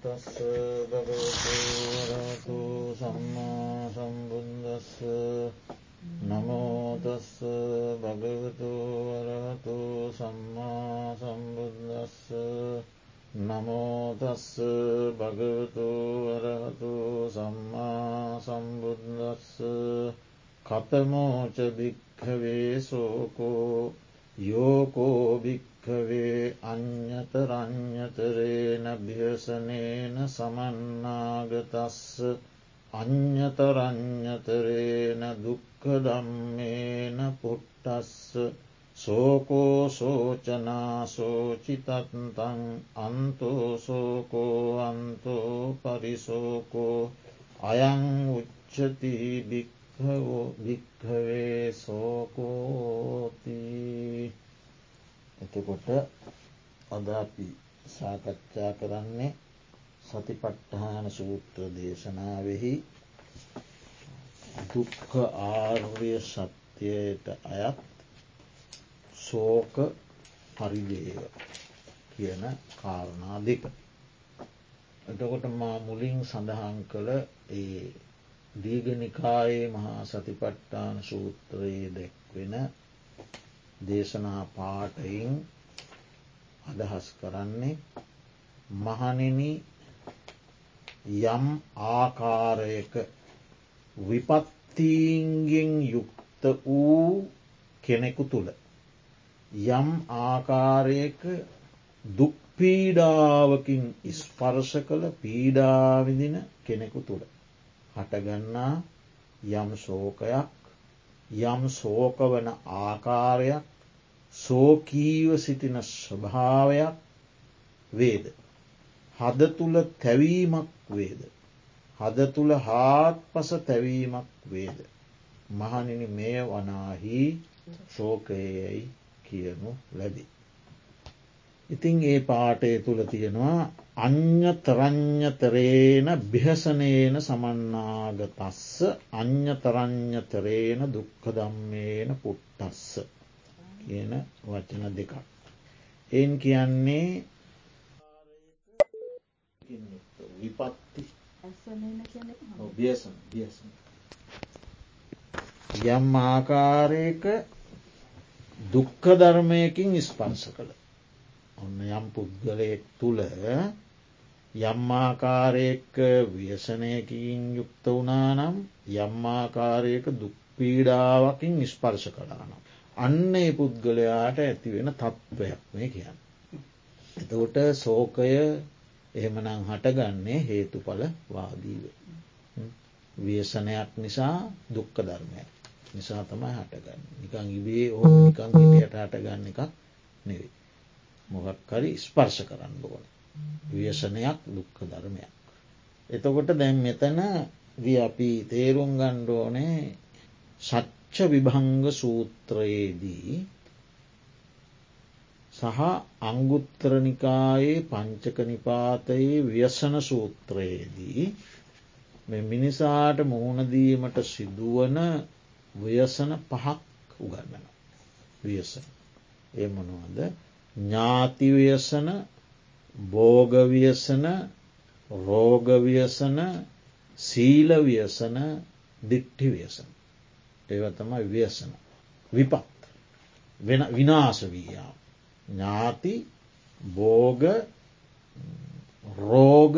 නමෝතස්ස භගවතුවරතු සම්මා සම්බුන්දස්ස නමෝතස්ස භගවතුවරතු සම්මා සම්බුද්දස්ස නමෝතස්ස භගවතුවරතු සම්මා සම්බුද්දස්ස කතමෝච භික්හවේ සෝකෝ යෝකෝ භික්හවේ අන්‍යතරං්‍යතරේන භ්‍යසනේන සමන්නාගතස්ස අන්‍යතරං්‍යතරේන දුක්කදම්මේන පුට්ටස්ස සෝකෝ සෝචනාසෝචිතත්තං අන්තෝසෝකෝ අන්තෝ පරිසෝකෝ අයං උච්චති භික්හ භික්හවේ සෝකෝති එතකොට අද අපි සාකච්ඡා කරන්නේ සතිපට්ඨාන සූත්‍ර දේශනාවෙහි දුක්ක ආර්ය සත්‍යයට අයත් සෝක පරිදේව කියන කාරණා දෙක. එතකොට මා මුලින් සඳහන් කළ ඒ දීගනිකායේ මහා සතිපට්ඨාන සූත්‍රයේ දැක්වෙන දේශනා පාටයින් අදහස් කරන්නේ මහනෙන යම් ආකාරයක විපත්තීන්ගෙන් යුක්ත වූ කෙනෙකු තුළ යම් ආකාරයක දුක්පීඩාවකින් ස්පර්ශ කළ පීඩාවිදින කෙනෙකු තුළ හටගන්නා යම් ශෝකයක් යම් සෝකවන ආකාරයක් සෝකීව සිටින ස්වභාවයක් වේද. හද තුළ තැවීමක් වේද. හද තුළ හාත් පස තැවීමක් වේද. මහනිනි මෙය වනාහි ශෝකයයි කියනු ලැබි. ඉතිං ඒ පාටය තුළ තියෙනවා අ්‍යතරං්‍යතරේන භ්‍යසනේන සමන්නාගතස්ස අ්‍යතරං්‍යතරේන දුක්කදම්මේන පුට්ටස්ස කියන වචන දෙකක්. එන් කියන්නේ විපත්ති. යම් ආකාරයක දුක්ක ධර්මයකින් ස්පර්ස කළ. ඔන්න යම් පුද්ගලයෙක් තුළ යම්මාකාරයක ව්‍යසනයකින් යුක්ත වනානම් යම්මාකාරයක දුක්පීඩාවකින් ස්පර්ශ කලානම්. අන්න ඒ පුද්ගලයාට ඇතිවෙන තත්ත්වයක් මේ කියන්න. එතකොට සෝකය එහෙමනං හටගන්නේ හේතුඵල වාදීව. ව්‍යසනයක් නිසා දුක්ක ධර්මයක් නිසා තමයි හටගන්න නිකං ඉබේ ඕ නිකං හිටයට හටගන්න එකක් නෙවේ. මොකක් හරි ස්පර්ශ කරන්න ඕන. ව්‍යසනයක් දුක්ක ධර්මයක්. එතකොට දැන් මෙතන දී අපි තේරුම් ගණ්ඩෝනේ සච්ච විභංග සූත්‍රයේදී සහ අංගුත්තරනිකායේ පංචක නිපාතයේ ව්‍යසන සූත්‍රයේදී මිනිසාට මුහුණදීමට සිදුවන ව්‍යසන පහක් උගන්නන ව්‍යසන. ඒ මොනවද? ඥාතිව්‍යසන බෝගව්‍යසන රෝගව්‍යසන සීලව්‍යසන දිට්ටිව්‍යසන ඒව තමයි ව්‍යසන. විපත්. විනාශවීයාම් ඥාති බෝග රෝග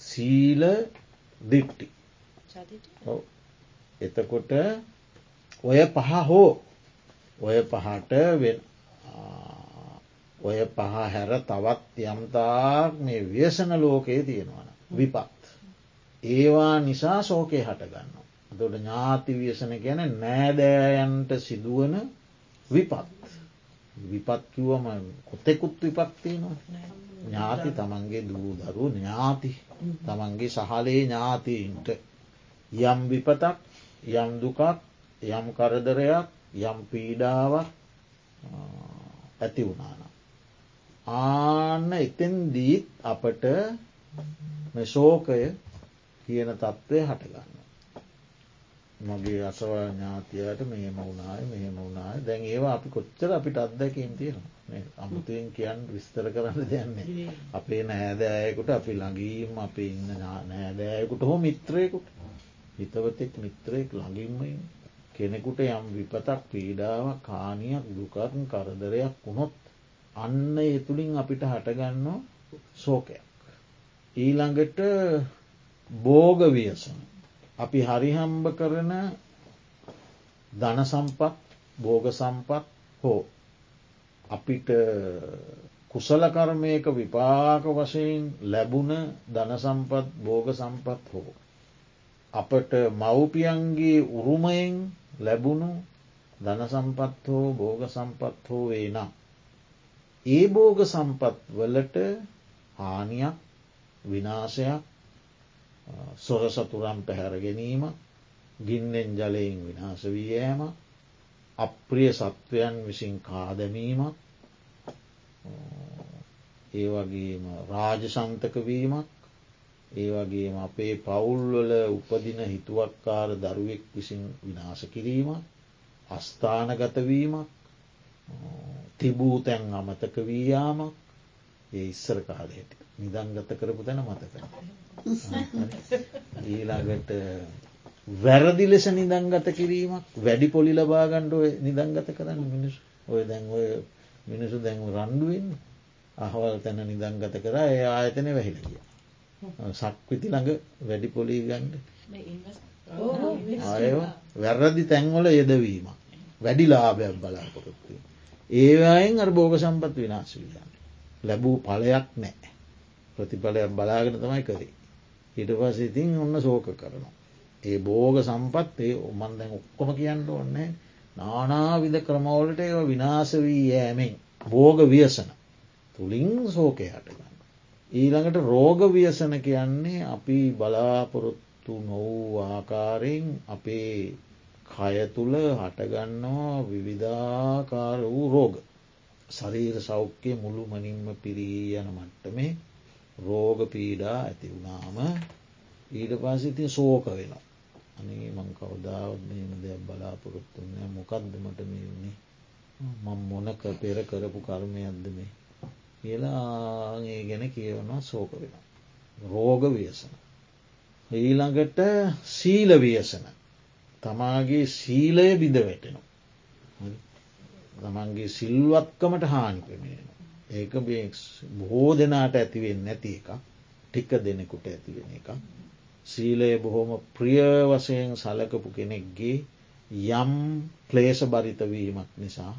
සීල දිට්ටි එතකොට ඔය පහ හෝ ඔය පහට ඔය පහ හැර තවත් යම්තාක් මේ ව්‍යසන ලෝකයේ තියෙනවන විපත්. ඒවා නිසා සෝකය හටගන්න. දොට ඥාති ව්‍යසන ගැන නෑදෑයන්ට සිදුවන විපත්. විපත් කිව්වම කොතෙකුත් විපත්තියනවා. ඥාති තමන්ගේ දූ දරු ඥාති තමන්ගේ සහලේ ඥාතීන්ට යම් විපතක් යම් දුකක් යම් කරදරයක් යම් පීඩාවක් ඇති වුණාන. ආන්න එතෙන් දීත් අපට ශෝකය කියන තත්ත්වය හටගන්න. මගේ අසවල් ඥාතියට මෙහෙම වුණාය මෙහෙම වුණාය. දැන් ඒවා අපි කොච්චර අපිට අත්දැකීම් තියෙනවා අමුතුවෙන් කියන්න විස්තර කරන්න දෙන්නේ අපේ නෑදෑයකුට අපි ළඟීම් අප ඉන්න නෑදෑයකුට හෝ මිත්‍රයකුට. හිතවතෙක් මිත්‍රයෙක් ළඟින්ම කෙනෙකුට යම් විපතක් පීඩාවක් කානියක් දුකරන් කරදරයක් වුණොත් අන්න ඒ තුළින් අපිට හටගන්න සෝකයක්. ඊළඟට බෝග වියසන අපි හරිහම්බ කරන ධන සම්පත් බෝග සම්පත් හෝ අපිට කුසලකර්මයක විපාක වශයෙන් ලැබුණ ධනසම්පත් බෝග සම්පත් හෝ. අපට මව්පියන්ගේ උරුමයෙන් ලැබුණු ධනසම්පත් හෝ බෝග සම්පත් හෝ වේ නම්. ඒ බෝග සම්පත් වලට හානියක් විනාශයක් සොර සතුරම් පැහැර ගැනීම ගින්නෙන් ජලයෙන් විනාශ වී යෑම අප්‍රිය සත්වයන් විසින් කාදැමීමක් ඒ වගේම රාජසන්තක වීමක් ඒ වගේම අපේ පවුල්වල උපදින හිතුවක්කාර දරුවෙක් විසින් විනාශ කිරීම අස්ථානගතවීමක් තිබූ තැන් අමතක වීයාමක් ඒ ඉස්සර කාලයට නිදංගත කරපු තැන මතක. ඊළඟට වැරදි ලෙස නිදංගත කිරීමක් වැඩි පොලි ලබාගණ්ඩුව නිදංගත කරන්න මිනිස් ඔය දැන් ඔය මිනිසු දැන් රණ්ඩුවෙන් අහවල් තැන නිදංගත කර ඒ ආයතනය වැහිල කිය. සක්විති ළඟ වැඩි පොලී ගණ්ඩ ආය වැරදි තැන්වල යෙදවීම වැඩි ලාභයක් බලාපොරොත්තු. ඒවායෙන් අර බෝග සම්පත් විනාශවියන්න. ලැබූ පලයක් නෑ. ප්‍රතිඵලයක් බලාගෙන තමයි කරේ. හිට පස ඉතින් ඔන්න සෝක කරනවා. ඒ බෝග සම්පත් ඒ උමන් දැන් ඔක්කොම කියන්න ඕන්නේ නානාවිධ ක්‍රමවලට ඒ විනාස වී යෑමෙන් බෝග වියසන තුළින් සෝකය හටගන්න. ඊළඟට රෝග වියසන කියන්නේ අපි බලාපොරොත්තු නොවූ ආකාරයෙන් අපේ කය තුළ හටගන්නවා විවිධාකාර වූ රෝග. ශරීර සෞඛ්‍යය මුළු මනින්ම පිරී යන මට්ටමේ රෝග පීඩා ඇති වුණාම ඊට පසිති සෝක වෙනවා. අනේ මං කවදාවත් මෙම දෙයක් බලාපොරොත්තුන්න මොකක්දමට මේ වුණේ මං මොනක පෙර කරපු කර්මයක්ද මේ කියලා ඒ ගැන කියවනවා සෝක වෙන. රෝග වියසන. ඊළඟට සීල වියසන. තමාගේ සීලය බිඳ වැටෙනවා. තමන්ගේ සිල්වත්කමට හානි පෙමෙන. ඒක බොහෝ දෙනාට ඇතිවෙන් නැති එක ටික්ක දෙනෙකුට ඇතිවෙන එක. සීලය බොහොම ප්‍රිය වසයෙන් සලකපු කෙනෙක්ගේ යම් ක්ලේෂ බරිතවීමක් නිසා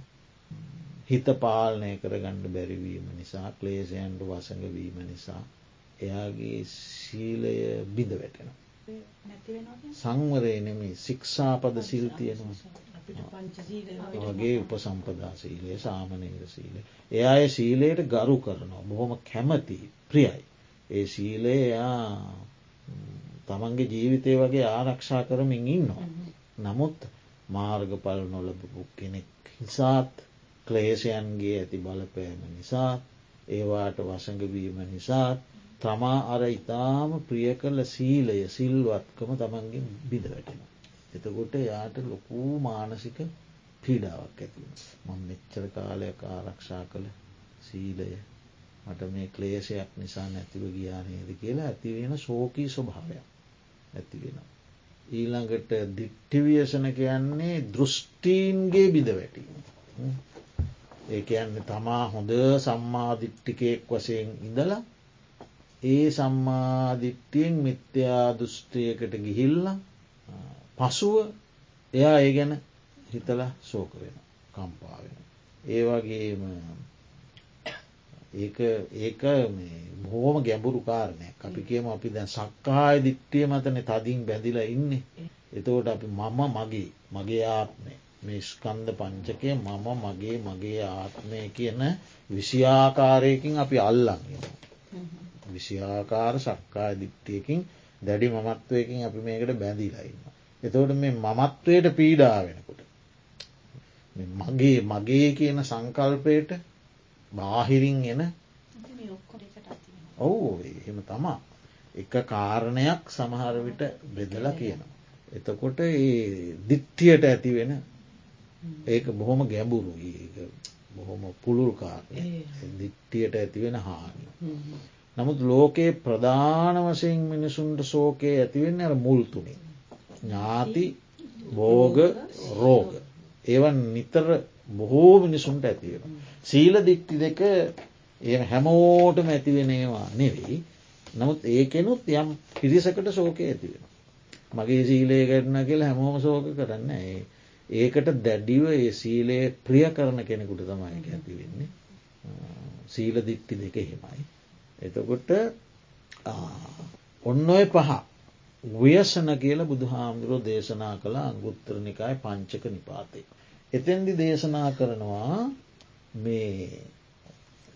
හිත පාලනය කරගණ්ඩ බැරිවීම නිසා ක්ලේෂයන්ට වසඟවීම නිසා එයාගේ සීලය බිඳ වැටෙන. සංවරය නෙමේ සික්ෂාපද සිල් තියෙනවා වගේ උපසම්පදා සීලය සාමනීර සීලය. එයා සීලයට ගරු කරනවා බොහොම කැමති ප්‍රියයි. ඒ සීලය එයා තමන්ගේ ජීවිතය වගේ ආරක්ෂා කරමින් ඉන්නවා. නමුත් මාර්ගපල් නොලබපු කෙනෙක් හිසාත් ක්ලේෂයන්ගේ ඇති බලපෑම නිසා ඒවාට වසඟවීම නිසා තමා අර ඉතාම ප්‍රිය කල සීලය සිල්වත්කම තමන්ගේ බිඳ වැටෙන. එතකොට යාට ලොකූ මානසික පීඩාවක් ඇති. මං මෙච්චර කාලයක් ආරක්ෂා කළ සීලය මට මේ ක්ලේෂයක් නිසා නැතිව ගියානේද කියලා ඇතිවෙන ශෝකී ස්වභාවයක් ඇතිවෙන. ඊළඟට දිට්ටිවියසන කියන්නේ දෘෂ්ටීන්ගේ බිඳ වැටීම. ඒ කියන්නේ තමා හොඳ සම්මාධිට්ටිකයෙක් වසයෙන් ඉඳලා ඒ සම්මාධිට්ටියෙන් මිත්‍යා දෘෂ්ටියකට ගිහිල්ල පසුව එයා ඒ ගැන හිතල සෝක වෙන කම්පාවෙන. ඒ වගේම ඒක බොහෝම ගැඹුරු කාරණය අපි කියම අපි දැන් සක්කාය දිට්ටිය මතන තදින් බැඳිලා ඉන්නේ. එතවට අපි මම මගේ මගේ ආත්මය මේ ස්කන්ද පංචකය මම මගේ මගේ ආත්මය කියන විසිආකාරයකින් අපි අල්ලන්න. විසිආකාර සක්කාය දිට්ටියකින් දැඩි මමත්වයකින් අපි මේකට බැඳීලයින්න. එතවට මේ මමත්වයට පීඩා වෙනකොට. මගේ මගේ කියන සංකල්පයට බාහිරින් එන ඔවු එහෙම තමා එක කාරණයක් සමහරවිට බෙදලා කියනවා. එතකොට ඒ දිට්ටියට ඇති වෙන ඒක බොහොම ගැඹුරු බොහොම පුළුල් කාරය දිට්ටියට ඇතිවෙන හානි. නමුත් ලෝකයේ ප්‍රධාන වසයෙන් මිනිසුන්ට සෝකයේ ඇතිවෙන්න අර මුල්තුනි. ඥාති බෝග රෝග. ඒවන් නිතර බොහෝ මිනිසුන්ට ඇතිවෙන. සීල දික්ති දෙක ඒ හැමෝටම ඇතිවෙනේවා නෙවෙයි. නමුත් ඒකෙනුත් යම් පිරිසකට සෝකය ඇතිවෙන. මගේ සීලය කරන කියල හැමෝම සෝක කරන්න ඒ ඒකට දැඩිව ඒ සීලයේ ප්‍රිය කරන කෙනෙකුට තමයි ඇති වෙන්නේ. සීල දික්ති දෙක හෙමයි. එතකොට ඔන්න ඔය පහ ව්‍යසන කියල බුදු හාමුදුරුව දේශනා කළ අංගුත්තරනිකාය පංචක නිපාතය. එතැන්දි දේශනා කරනවා මේ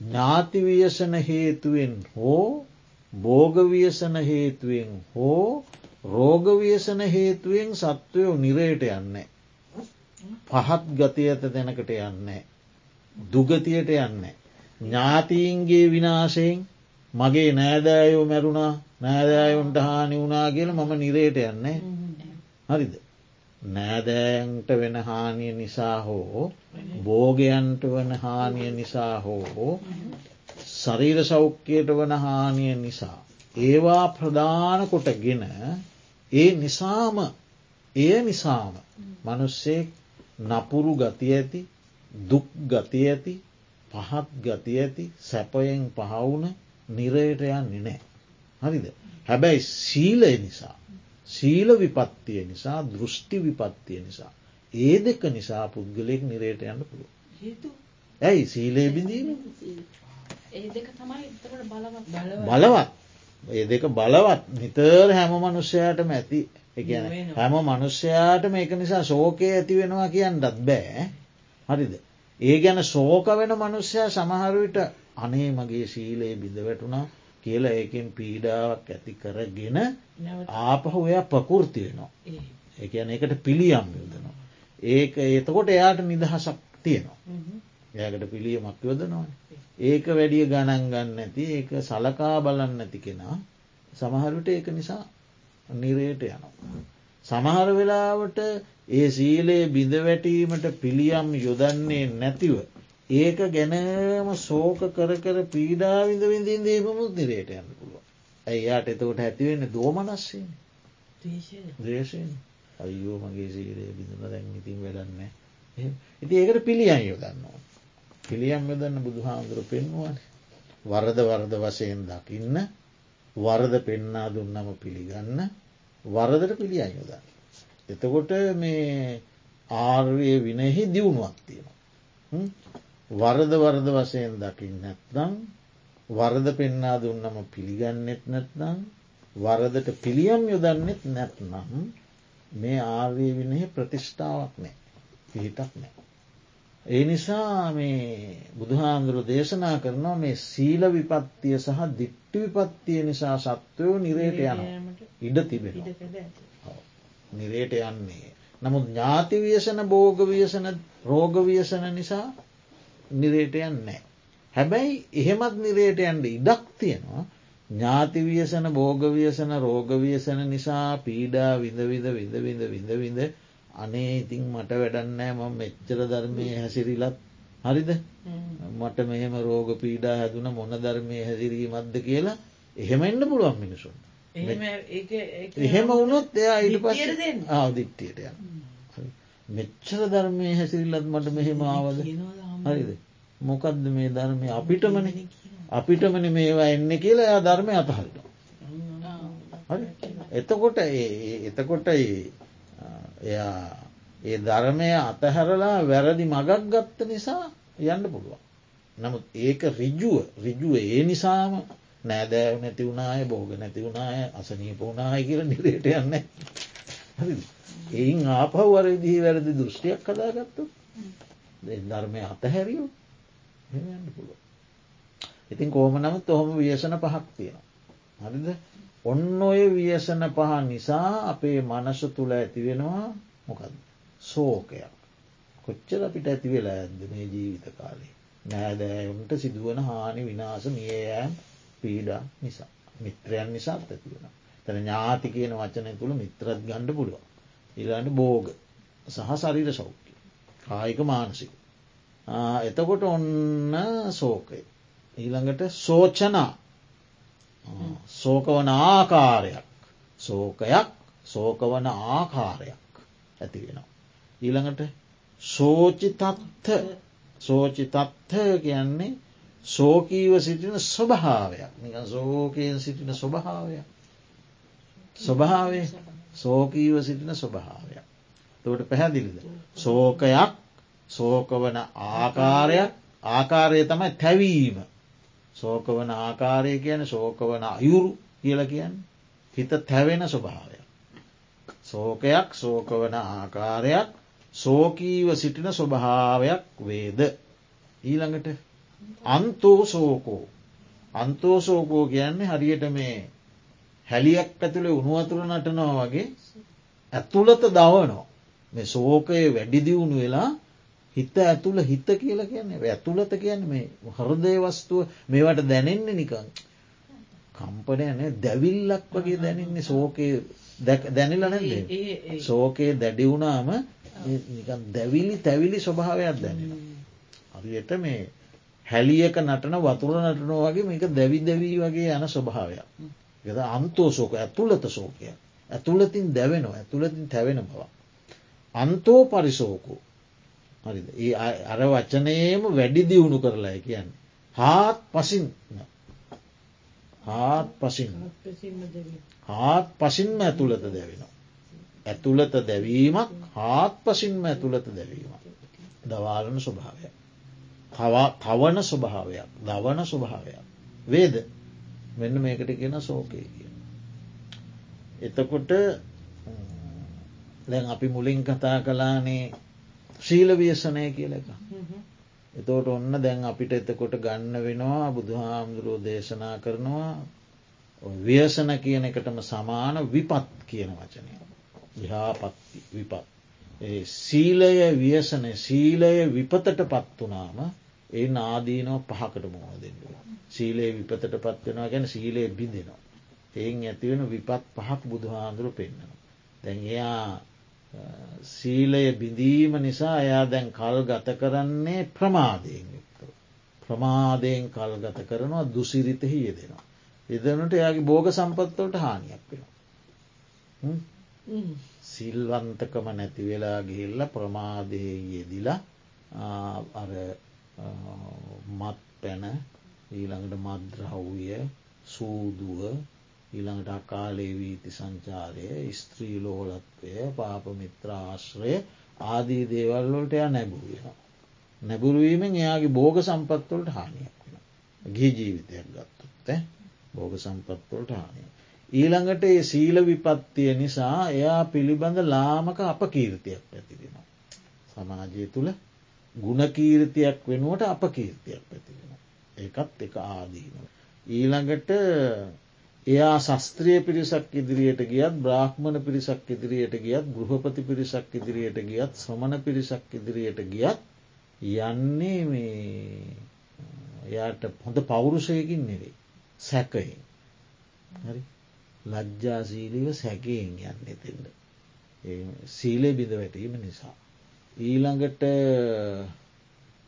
ඥාතිවියසන හේතුවෙන් හෝ බෝගවියසන හේතුවෙන් හෝ රෝගවියසන හේතුවෙන් සත්වයෝ නිරයට යන්නේ. පහත් ගති ඇත දෙනකට යන්නේ. දුගතියට යන්නේ. ඥාතීන්ගේ විනාශයෙන් මගේ නෑදෑයෝ මැරුණා නෑදෑයුන්ට හානි වුනා කියල මම නිරයට යන්නේ. හරිද. නෑදෑන්ට වෙන හානිය නිසා හෝ බෝගයන්ට වන හානිය නිසා හෝ ශරීර සෞඛ්‍යයට වන හානිය නිසා. ඒවා ප්‍රධාන කොට ගෙන ඒ නිසාම එය නිසාම මනුස්සෙක් නපුරු ගති ඇති දුක් ගති ඇති පහත් ගති ඇති සැපයෙන් පහවුන නිරයට යන්නේ නෑ. හරිද. හැබැයි සීලය නිසා. සීල විපත්තිය නිසා දෘෂ්ටි විපත්තිය නිසා. ඒ දෙක නිසා පුද්ගලයෙක් නිරයට යන්න පුළුව. ඇයි සීලේ බිඳීම බලවත් ඒ දෙක බලවත් නිතර හැම මනුෂ්‍යයාටම ඇති එකන හැම මනුෂ්‍යයාට මේක නිසා ශෝකය ඇති වෙනවා කියන්නත් බෑ හරිද. ඒ ගැන ශෝක වෙන මනුෂ්‍යයා සමහරවිට අනේ මගේ ශීලයේ බිඳ වැටුණා කියලා ඒකෙන් පීඩාවක් ඇති කරගෙන ආපහු එයා ප්‍රකෘතියනවා. ඒන එකට පිළියම් යොදනවා. ඒක එතකොට එයාට නිදහසක් තියෙනවා. එයාකට පිළියමක් යොදනවා. ඒක වැඩිය ගණන් ගන්න ඇති ඒක සලකා බලන්න ඇති කෙනා සමහරුට ඒක නිසා නිරයට යනවා. සමහර වෙලාවට ඒ සීලයේ බිඳවැටීමට පිළියම් යොදන්නේ නැතිව. ඒක ගැනම සෝක කර කර පීඩාවිඳ විඳින් දේමමුත් නිරයට යන්න පුළුව. ඇයියාට එතකොට ඇතිවෙන්න දෝමනස්සේ දේශයෙන් අයෝ මගේ සීලේ බිඳන දැන් ඉතින් වැඩන්න. ඉති ඒකට පිළියන් යොදන්නවා. පිළියම් යොදන්න බුදු හාමුදුර පෙන්වාන. වරද වරද වශයෙන් දකින්න වරද පෙන්නා දුන්නම පිළිගන්න වරදට පිළියන් යොදන්න. එතකොට මේ ආර්වය විනෙහි දියුණුවක් තියෙනවා. වරද වරද වශයෙන් දකිින් නැත්නම් වරද පෙන්නා දුන්නම පිළිගන්නෙත් නැත්නම් වරදට පිළියම් යොදන්නෙත් නැත්නම් මේ ආර්ය විනෙහි ප්‍රතිෂ්ඨාවක් නෑ පිහිටක් නෑ. ඒ නිසා මේ බුදුහාන්දුරු දේශනා කරනවා මේ සීල විපත්තිය සහ දිට්ටි විපත්තිය නිසා සත්වයෝ නිරේට යන ඉඩ තිබෙන නිරේට යන්නේ. නමුත් ඥාති වියසන බෝග වියසන රෝග වියසන නිසා නිරේට යන්නේ. හැබැයි එහෙමත් නිරේට යන්ට ඉඩක් තියෙනවා. ඥාති වියසන බෝග වියසන රෝග වියසන නිසා පීඩා විඳ විද විඳ විඳ විඳ විඳ අනේ ඉතින් මට වැඩන්නෑ ම මෙච්චර ධර්මය හැසිරිලත් හරිද? මට මෙහෙම රෝග පීඩා හැදුන මොන ධර්මය හැසිරීමත්ද කියලා එහෙම එන්න පුළුවන් මිනිසුන් එහෙම වුණොත් එයා ඉට පස් ආදික්තියට යන මෙච්චර ධර්මය හැසිරිල්ලත් මට මෙහෙම ආවද හරිද? මොකක්ද මේ ධර්මය? අපිටමන. අපිටමන මේවා එන්න කියලා එයා ධර්මය අතහරිට එතකොට එතකොට එයා ඒ ධර්මය අතහැරලා වැරදි මගක් ගත්ත නිසා යන්න පුළුවන්. නමුත් ඒක රිජුව රිජුව ඒ නිසාම නෑදෑව නැති වුණාය බෝග නැති වුණාය අසනීප වුණාය කියල නිරයට යන්න. එයින් ආපව්වර දී වැරදි දෘෂ්ටියක් කදාගත්තු ධර්මය අතහැරියෝ යන්න පුළුව. ඉතින් කෝම නමුත් ඔහොම ව්‍යසන පහක් තියෙනවා. හරිද? ඔන්න ඔය ව්‍යසන පහ නිසා අපේ මනස තුළ ඇතිවෙනවා මොකද සෝකයක් කොච්චර අපිට ඇති වෙලා ඇද මේ ජීවිත කාලේ? නෑදෑයුන්ට සිදුවන හානි විනාස මියයෑම් පීඩා නිසා මිත්‍රයන් නිසාත් ඇතිවෙන තැන ඥාති කියන වචනය තුළ මිත්‍රත් ගණ්ඩ පුළුවන්. ඊලාට බෝග සහ සරිර සෞඛ්‍ය කායික මානසික. එතකොට ඔන්න සෝකය ඊළඟට සෝචනා. සෝකවන ආකාරයක්. සෝකයක් සෝකවන ආකාරයක් ඇති වෙනවා. ඊළඟට සෝචිතත්ත. සෝචිතත්ත කියන්නේ සෝකීව සිටින ස්වභාවයක්. සෝකයෙන් සිටින ස්වභාවයක්. ස්වභාවය? සෝකීව සිටින ස්වභාවයක් තවට පැහැදිලිද. සෝකයක් සෝකවන ආකාරයක් ආකාරය තමයි තැවීම සෝකවන ආකාරය කියන සෝකවන අයුරු කියල කියන්න හිත තැවෙන ස්වභාවයක්. සෝකයක් සෝකවන ආකාරයක් සෝකීව සිටින ස්වභාවයක් වේද. ඊළඟට අන්තෝ සෝකෝ අන්තෝ සෝකෝ කියන්නේ හරියට මේ හැලියක් ඇතුළේ උනුවතුර නටනවා වගේ ඇතුළත දවනෝ මේ සෝකය වැඩිදිවුණු වෙලා හිත ඇතුළ හිත කියලා කියන්නේ ඇතුළත කියන්න මේ හරදය වස්තුව මේවට දැනෙන්නේ නිකං කම්පනයන දැවිල්ලක් වගේ දැනෙන්නේ සෝකය දැනිල නැද සෝකයේ දැඩිවුණාම දැවිලි තැවිලි ස්වභාවයක් දැනෙන. හරියට මේ හැලියක නටන වතුර නටනෝ වගේ මේක දැවි දැවී වගේ යන ස්වභාවයක්. ගද අන්තෝ සෝක ඇතුළත සෝකය. ඇතුළතින් දැවෙනවා ඇතුළතින් තැවෙන බව. අන්තෝ පරිසෝකෝ හරිද ඒ අර වචනයම වැඩි දියුණු කරලා කියන්න. හාත් පසින් හාත් පසින් හාත් පසින්ම ඇතුළත දැවෙනවා. ඇතුළත දැවීමක් හාත් පසින්ම ඇතුළත දැවීම. දවාලන ස්වභාවයක්. කවන ස්වභාවයක් දවන ස්වභාවයක්. වේද මෙන්න මේකට කියෙන සෝකය කිය. එතකොට දැන් අපි මුලින් කතා කලානේ ශීල වියසනය කියල එක. එතෝට ඔන්න දැන් අපිට එතකොට ගන්න වෙනවා බුදු හාමුදුරුවෝ දේශනා කරනවා ව්‍යසන කියන එකටම සමාන විපත් කියන වචනය. විහාපත්ති විපත්. සීලය ව්‍යසනය සීලය විපතට පත් වනාම ඒ නාදීනෝ පහකට මුණ දෙන්නුව. සීලේ විපතට පත්වෙනවා ගැන සීලයේ බිඳෙනවා. එයින් ඇතිවෙන විපත් පහක් බුදුහාන්දුරු පෙන්න්නනවා. දැන් එයා සීලය බිඳීම නිසා එයා දැන් කල් ගත කරන්නේ ප්‍රමාදයෙන් යුක්තව. ප්‍රමාදයෙන් කල් ගත කරනවා දුසිරිතහි යෙදෙනවා. එදනට එයාගේ බෝග සම්පත්වලට හානියක් වෙන. සිල්වන්තකම නැති වෙලා ගිහිල්ල ප්‍රමාදය යෙදිලා අර මත් පැන ඊළඟට මද්‍රහව්ය සූදුව ඊළඟට අකාලේ වීති සංචාරය ස්ත්‍රී ලෝලත්වය පාපමිත්‍රාශ්‍රය ආදී දේවල්වලට එය නැබුවෙන. නැබුරුවීමෙන් එයාගේ බෝග සම්පත්වලට හානියක් වෙන. ගී ජීවිතයක් ගත්තුත් බෝග සම්පත්වලට හානිය. ඊළඟට ඒ සීල විපත්තිය නිසා එයා පිළිබඳ ලාමක අප කීර්තියක් පැතිරෙනවා. සමාජය තුළ ගුණකීර්තියක් වෙනුවට අප කීර්තියක් පැතිරෙන. ඒකත් එක ආදීනව. ඊළඟට එයා ශස්ත්‍රිය පිරිසක් ඉදිරියට ගියත් බ්‍රාහ්මණ පිරිසක් ඉදිරියට ගියත් ගෘහපති පිරිසක් ඉදිරියට ගියත් සමන පිරිසක් ඉදිරියට ගියත් යන්නේ මේ එයාට හොඳ පෞරුෂයකින් නෙවෙයි සැකයෙන් හරි ලජ්ජාසීලිව සැකයෙන් යන්න එතෙන්ට සීලය බිඳ වැටීම නිසා. ඊළඟට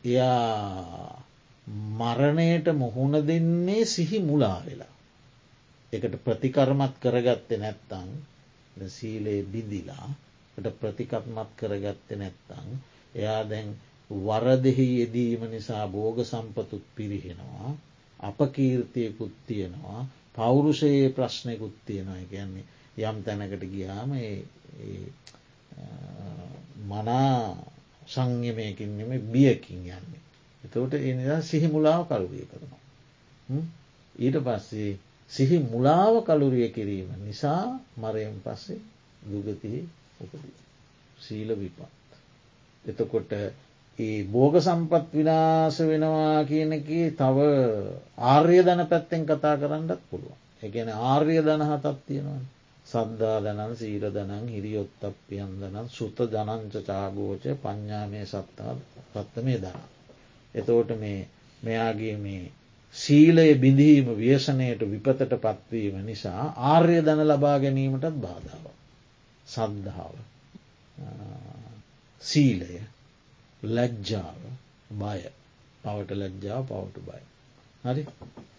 එයා මරණයට මුහුණ දෙන්නේ සිහි මුලා වෙලා. එකට ප්‍රතිකර්මත් කරගත්තේ නැත්තං සීලේ බිඳිලා ප්‍රතිකත්මත් කරගත්තේ නැත්තං එයා දැන් වරදෙහි යෙදීම නිසා බෝග සම්පතුත් පිරිහෙනවා අප කීර්තියකුත් තියෙනවා පෞරුෂයේ ප්‍රශ්නයකුත් තියෙනවා කියන්නේ යම් තැනකට ගියාම මනා සංයමයකින්නෙම බියකින් යන්නේ. එතවට එනිදා සිහිමුලාව කල්විය කරනවා. ඊට පස්සේ සිහි මුලාව කළුරිය කිරීම නිසා මරයෙන් පස්සේ දුගතිහි උපදී. සීල විපත්. එතකොට ඒ බෝග සම්පත් විනාස වෙනවා කියනක තව ආර්ය ධන පැත්තෙන් කතා කරන්නත් පුළුවන්. එකන ආර්ය ධන හතත් තියෙනවා. සද්ධා දනන් සීර දනන් හිරියොත්තප්පියන් දනන් සුත ජනංච චාගෝච පඤ්ඥාමය සත්තා පත්ත මේ දන. එතෝට මේ මෙයාගේ මේ සීලය බිඳීම ව්‍යසනයට විපතට පත්වීම නිසා ආර්ය දන ලබා ගැනීමටත් බාධාව. සද්ධාව. සීලය ලැජ්ජාව බය පවට ලැජ්ජාව පවට බය හරි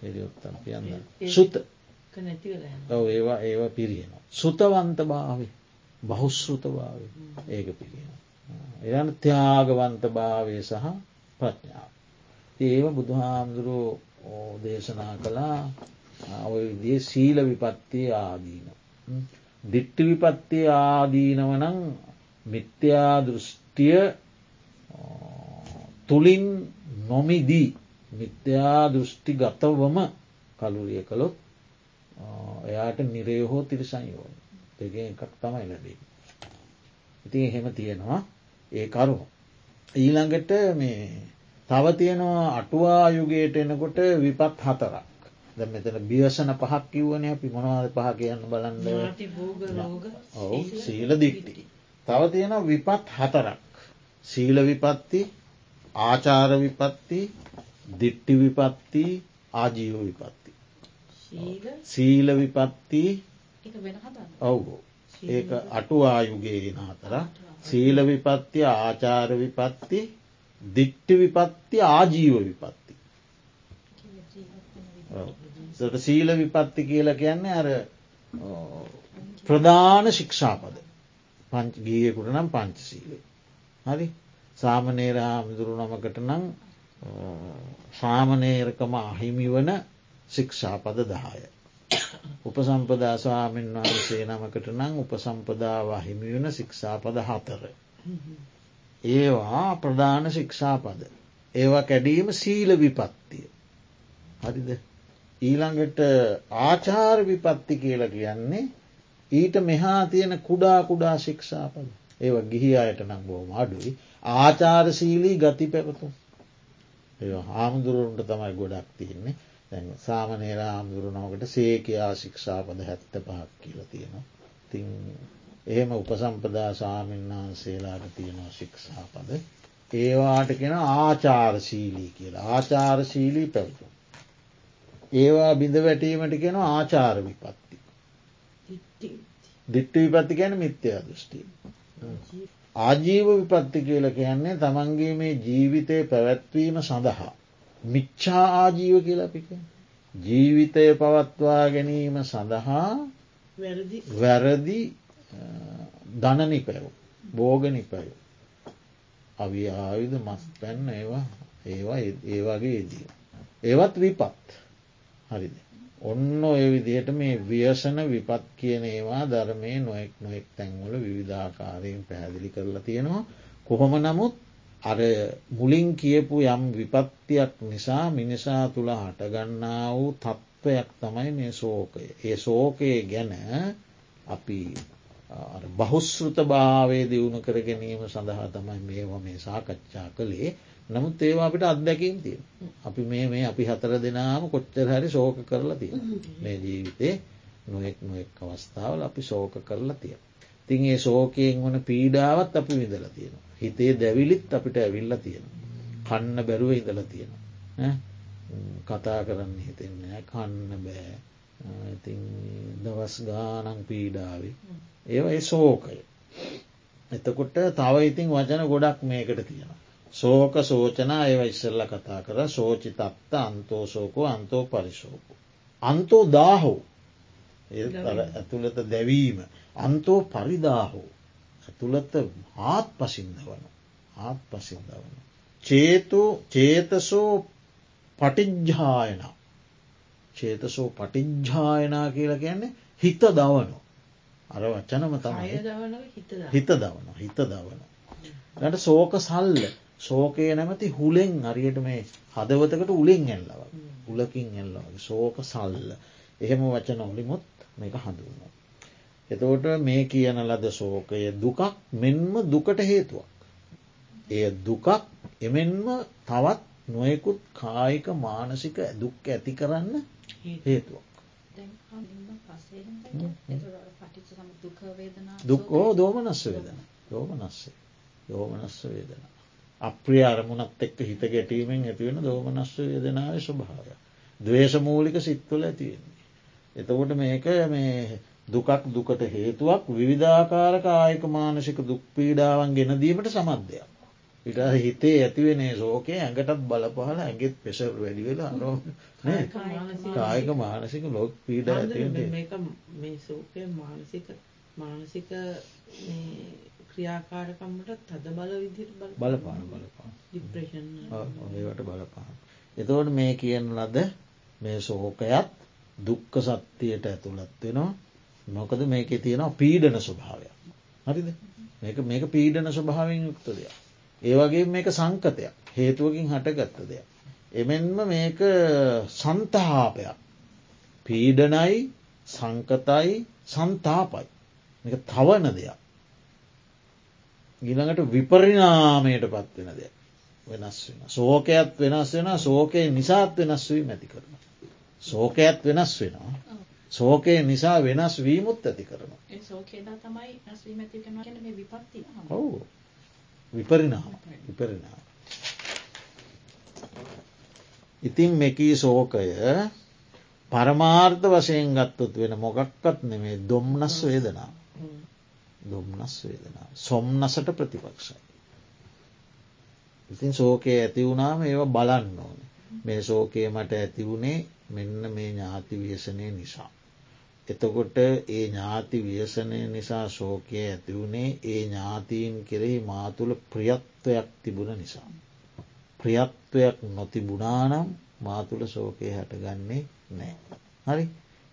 එරියොත්තන් කියන්න සුත ඒවා ඒවා පිරියනවා. සුතවන්ත භාවි බහුස්ෘත භාව ඒක පිරියෙන. එයන ත්‍යාගවන්ත භාවය සහ ප්‍රඥාව. ඒව බුදුහාමුදුරුවෝ දේශනා කළා ඔය විදිේ සීල විපත්තිය ආදීන. දිට්ටි විපත්තිය ආදීනවනං මිත්‍යා දෘෂ්ටිය තුළින් නොමිදී මිත්‍යා දෘෂ්ටි ගතවම කලුරිය කළොත් එයාට නිරයහෝ තිරිසංයෝන දෙක එකක් තමයි ලැබේ. ඉතින් එහෙම තියෙනවා ඒ කරුණු. ඊළඟට මේ තව තියෙනවා අටුවා යුගයට එනකොට විපත් හතරක්. ද මෙතන බියසන පහක් කිව්වන අපි මොනවාද පහ කියන්න බලන්න ඔවු සීල දික්ටි. තව තියෙන විපත් හතරක්. සීල විපත්ති ආචාර විපත්ති දිට්ටි විපත්ති ආජීව විපත්ති. සීල විපත්ති ඔවු ඒක අටුවායුගේ ගෙන අතර සීල විපත්ති ආචාර විපත්ති දිට්ටි විපත්ති ආජීව විපත්ති. සට සීල විපත්ති කියල කියන්නේ අර ප්‍රධාන ශික්ෂාපද පංච ගීයකුට නම් පංචසීලේ. හරි සාමනේර හාමුදුරු නමකට නම් සාමනේරකම අහිමි වන ශික්ෂාපද දහය. උපසම්පදා ස්වාමීන් වහන්සේ නමකට නම් උපසම්පදාව අහිමි වන ශික්ෂාපද හතර. ඒවා ප්‍රධාන ශික්ෂාපද. ඒවා කැඩීම සීල විපත්තිය. හරිද. ඊළඟට ආචාර විපත්ති කියල කියන්නේ ඊට මෙහා තියෙන කුඩා කුඩා ශික්ෂාපද. ඒව ගිහි අයට නම් බෝම අඩුයි ආචාරශීලී ගති පැවතුම්. ඒ හාමුදුරුවන්ට තමයි ගොඩක් තියන්නේ දැන් සාමනේර හාමුදුරුවනකට සේකයා ශික්ෂාපද හැත්ත පහක් කියල තියෙනවා. තින් එහෙම උපසම්පදා සාමීන් වහන්සේලාට තියෙනවා ශික්ෂාපද. ඒවාට කෙන ආචාරශීලී කියලා ආචාරශීලී පැවතුම්. ඒවා බිඳ වැටීමට කෙන ආචාර විපත්ති. දිට්ට විපත්ති ගැන මිත්‍යයා දෘෂ්ටි. ආජීව විපත්ති කියල කියන්නේ තමන්ගේ මේ ජීවිතය පැවැත්වීම සඳහා. මිච්චා ආජීව කියලපික. ජීවිතය පවත්වා ගැනීම සඳහා වැරදි ධනනිපැව් බෝගනිපැව්. අවි ආයුධ මස් පැන්න ඒවා ඒවා ඒවාගේ ඒදී. ඒවත් විපත් හරිද. ඔන්න ඔය විදිහට මේ ව්‍යසන විපත් කියන ඒවා ධර්මය නොෙක් නොෙක් තැන්වල විවිධාකාරයෙන් පැහැදිලි කරලා තියෙනවා. කොහොම නමුත් අර මුලින් කියපු යම් විපත්තියක් නිසා මිනිසා තුළ හටගන්නා වූ තත්ත්වයක් තමයි මේ සෝකය. ඒ සෝකය ගැන අපි බහුස්ෘත භාවය දියුණු කර ගැනීම සඳහා තමයි මේව මේ සාකච්ඡා කළේ නමුත් ඒවා අපිට අත්දැකීම් තිය. අපි මේ මේ අපි හතර දෙනාම කොච්චර හරි ශෝක කරලා තිය. මේ ජීවිතේ නොෙක් නොෙක් අවස්ථාවල අපි ශෝක කරලා තිය. තින් ඒ ශෝකයෙන් වන පීඩාවත් අපි විඳල තියෙනවා. හිතේ දැවිලිත් අපිට ඇවිල්ල තියෙනවා. කන්න බැරුව ඉඳල තියෙනවා. කතා කරන්න හිතෙන්නේ කන්න බෑ ඉතින් දවස් ගානං පීඩාවේ. ඒවා ඒ සෝකය. එතකොට තව ඉතින් වචන ගොඩක් මේකට තියෙනවා. සෝක සෝචනා ඒව ඉස්සල්ල කතා කර සෝචි තත්ත අන්තෝසෝකෝ අන්තෝ පරිසෝකු. අන්තෝ දාහෝ ඇතුළත දැවීම අන්තෝ පරිදාහෝ ඇතුළත ආත් පසින්ද වන ආත් පසින්ද වන. චේතු චේතසෝ පටිජ්ජායන චේතසෝ පටිජ්ජායනා කියලා කියන්නේ හිත දවනු. අර වචනම තමයි හිත දවන හිත දවන. ට සෝක සල්ල සෝකය නැමති හුලෙන් අරියට මේ හදවතකට උලින් එල්ලව උලකින් එල්ලවගේ සෝක සල්ල එහෙම වචන ඔලිමුත් මේක හඳුන්න. එතෝට මේ කියන ලද සෝකය දුකක් මෙන්ම දුකට හේතුවක්. එය දුකක් එමෙන්ම තවත් නොයෙකුත් කායික මානසික දුක් ඇති කරන්න හේතුවක්. දුක්කෝ දෝමනස්ස වේදන දෝමනස්සේ දෝමනස්ස වේදන. අප්‍රිය අරමුණත් එක්ක හිත ගැටීමෙන් ඇතිවෙන දෝමනස්ස වේදනාව ස්වභාවය. දවේශමූලික සිත්තුල ඇතිවෙන්නේ. එතකොට මේක මේ දුකක් දුකට හේතුවක් විවිධාකාරක ආයක මානසික දුක් පීඩාවන් ගෙනදීමට සමත්ධයක්. ඉට හිතේ ඇතිවෙනේ සෝකය ඇඟටත් බලපහල ඇගෙත් පෙසර් වැඩිවෙලා අනෝ කායක මානසික. ලොක් පීඩ ඇති මානසික මානසික ක්‍රියාකාරකම්මට තද බල විදිට බලපාන බලපා ඩිප්‍රේෂන් ඒවට බලපාන. එතවට මේ කියන ලද මේ සෝකයත් දුක්ක සත්‍යයට ඇතුළත් වෙනවා. මොකද මේක තියෙනවා පීඩන ස්වභාවයක්. හරිද? මේක පීඩන ස්වභාවෙන් යුක්ත දෙයක්. ඒවගේ මේක සංකතයක් හේතුවකින් හටගත්ත දෙයක්. එමෙන්ම මේක සන්තහාපයක් පීඩනයි සංකතයි සන්තාපයි එක තවන දෙයක්. ගිළඟට විපරිනාමයට පත්වෙන දෙයක් වෙනස් වෙන. සෝකයත් වෙනස් වෙන සෝකය නිසාත් වෙනස් වී මැති කරන. සෝකයත් වෙනස් වෙනවා. සෝකය නිසා වෙනස් වීමුත් ඇති කරනවා. ඔවු විපරිනාම විපරිනාම. ඉතින් මෙකී සෝකය පරමාර්ථ වශයෙන් ගත්තොත් වෙන මොකක්වත් නෙමේ දොම්නස් වේදනා දුම්නස් වේදනා සොම්නසට ප්‍රතිපක්ෂයි. ඉතින් සෝකය ඇති වුණාම ඒව බලන්න ඕන මේ සෝකය මට ඇතිවුණේ මෙන්න මේ ඥාති ව්‍යසනය නිසා. එතකොට ඒ ඥාති ව්‍යසනය නිසා ශෝකය ඇතිවුණේ ඒ ඥාතීන් කෙරෙහි මාතුළ ප්‍රියත්වයක් තිබුණ නිසා. ප්‍රියත්වයක් නොතිබුණානම් මාතුළ ශෝකය හැටගන්නේ නෑ. හරි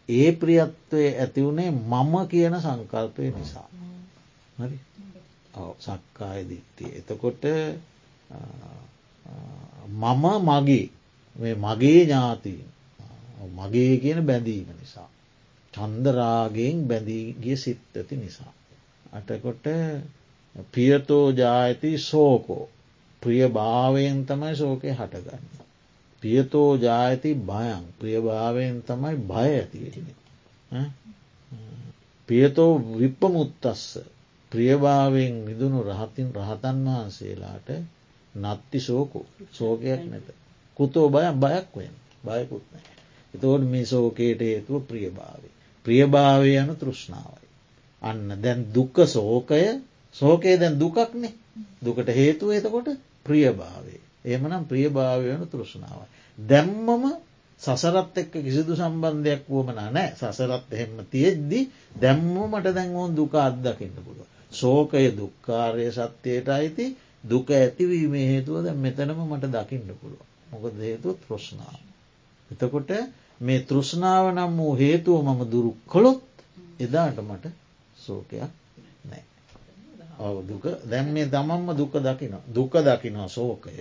ඒ ප්‍රියත්වය ඇතිවුණේ මම කියන සංකල්පය නිසා. හරි සක්කාය දිට්ටිය. එතකොට මම මගේ මගේ ඥාතීන් මගේ කියන බැඳීම නිසා. චන්දරාගෙන් බැඳීගිය සිත් ඇති නිසා. අටකොට පියතෝ ජායති සෝකෝ ප්‍රියභාවයෙන් තමයි සෝකය හටගන්න. පියතෝ ජායති භයන් ප්‍රියභාවයෙන් තමයි භය ඇතිවෙන. පියතෝ විප්පමුත්තස්ස ප්‍රියභාවයෙන් මිදුණු රහතින් රහතන් වහන්සේලාට නත්ති සෝකෝ සෝකයක් නැත. කුතෝ බය බයක් වෙන් බයකුත් නෑ. එතෝට මේ සෝකයට හේතුව ප්‍රියභාවය. ප්‍රියභාවය යනු තෘෂ්ණාවයි. අන්න දැන් දුක්ක සෝකය සෝකයේ දැන් දුකක්නේ දුකට හේතුව එතකොට ප්‍රියභාවේ. එමනම් ප්‍රියභාවය යනු තෘෂ්ණාවයි. දැම්මම සසරත් එක්ක කිසිදු සම්බන්ධයක් වුවමන නෑ සසරත් එහෙම තියෙද්දි දැම්ම මට දැන්වෝන් දුක අත්දකින්න පුළුව. සෝකය දුක්කාරය සත්‍යයට අයිති දුක ඇතිවීමේ හේතුව දැ මෙතනම මට දකින්න පුළුව. මොකද හේතුව තෘෂ්නාව. එතකොට මේ තෘෂ්ණාව නම් වූ හේතුව මම දුරු කොළොත් එදාට මට සෝකයක් නෑ. ඔව දුක. දැන් මේ දමම්ම දුක දකින දුක දකිනවා සෝකය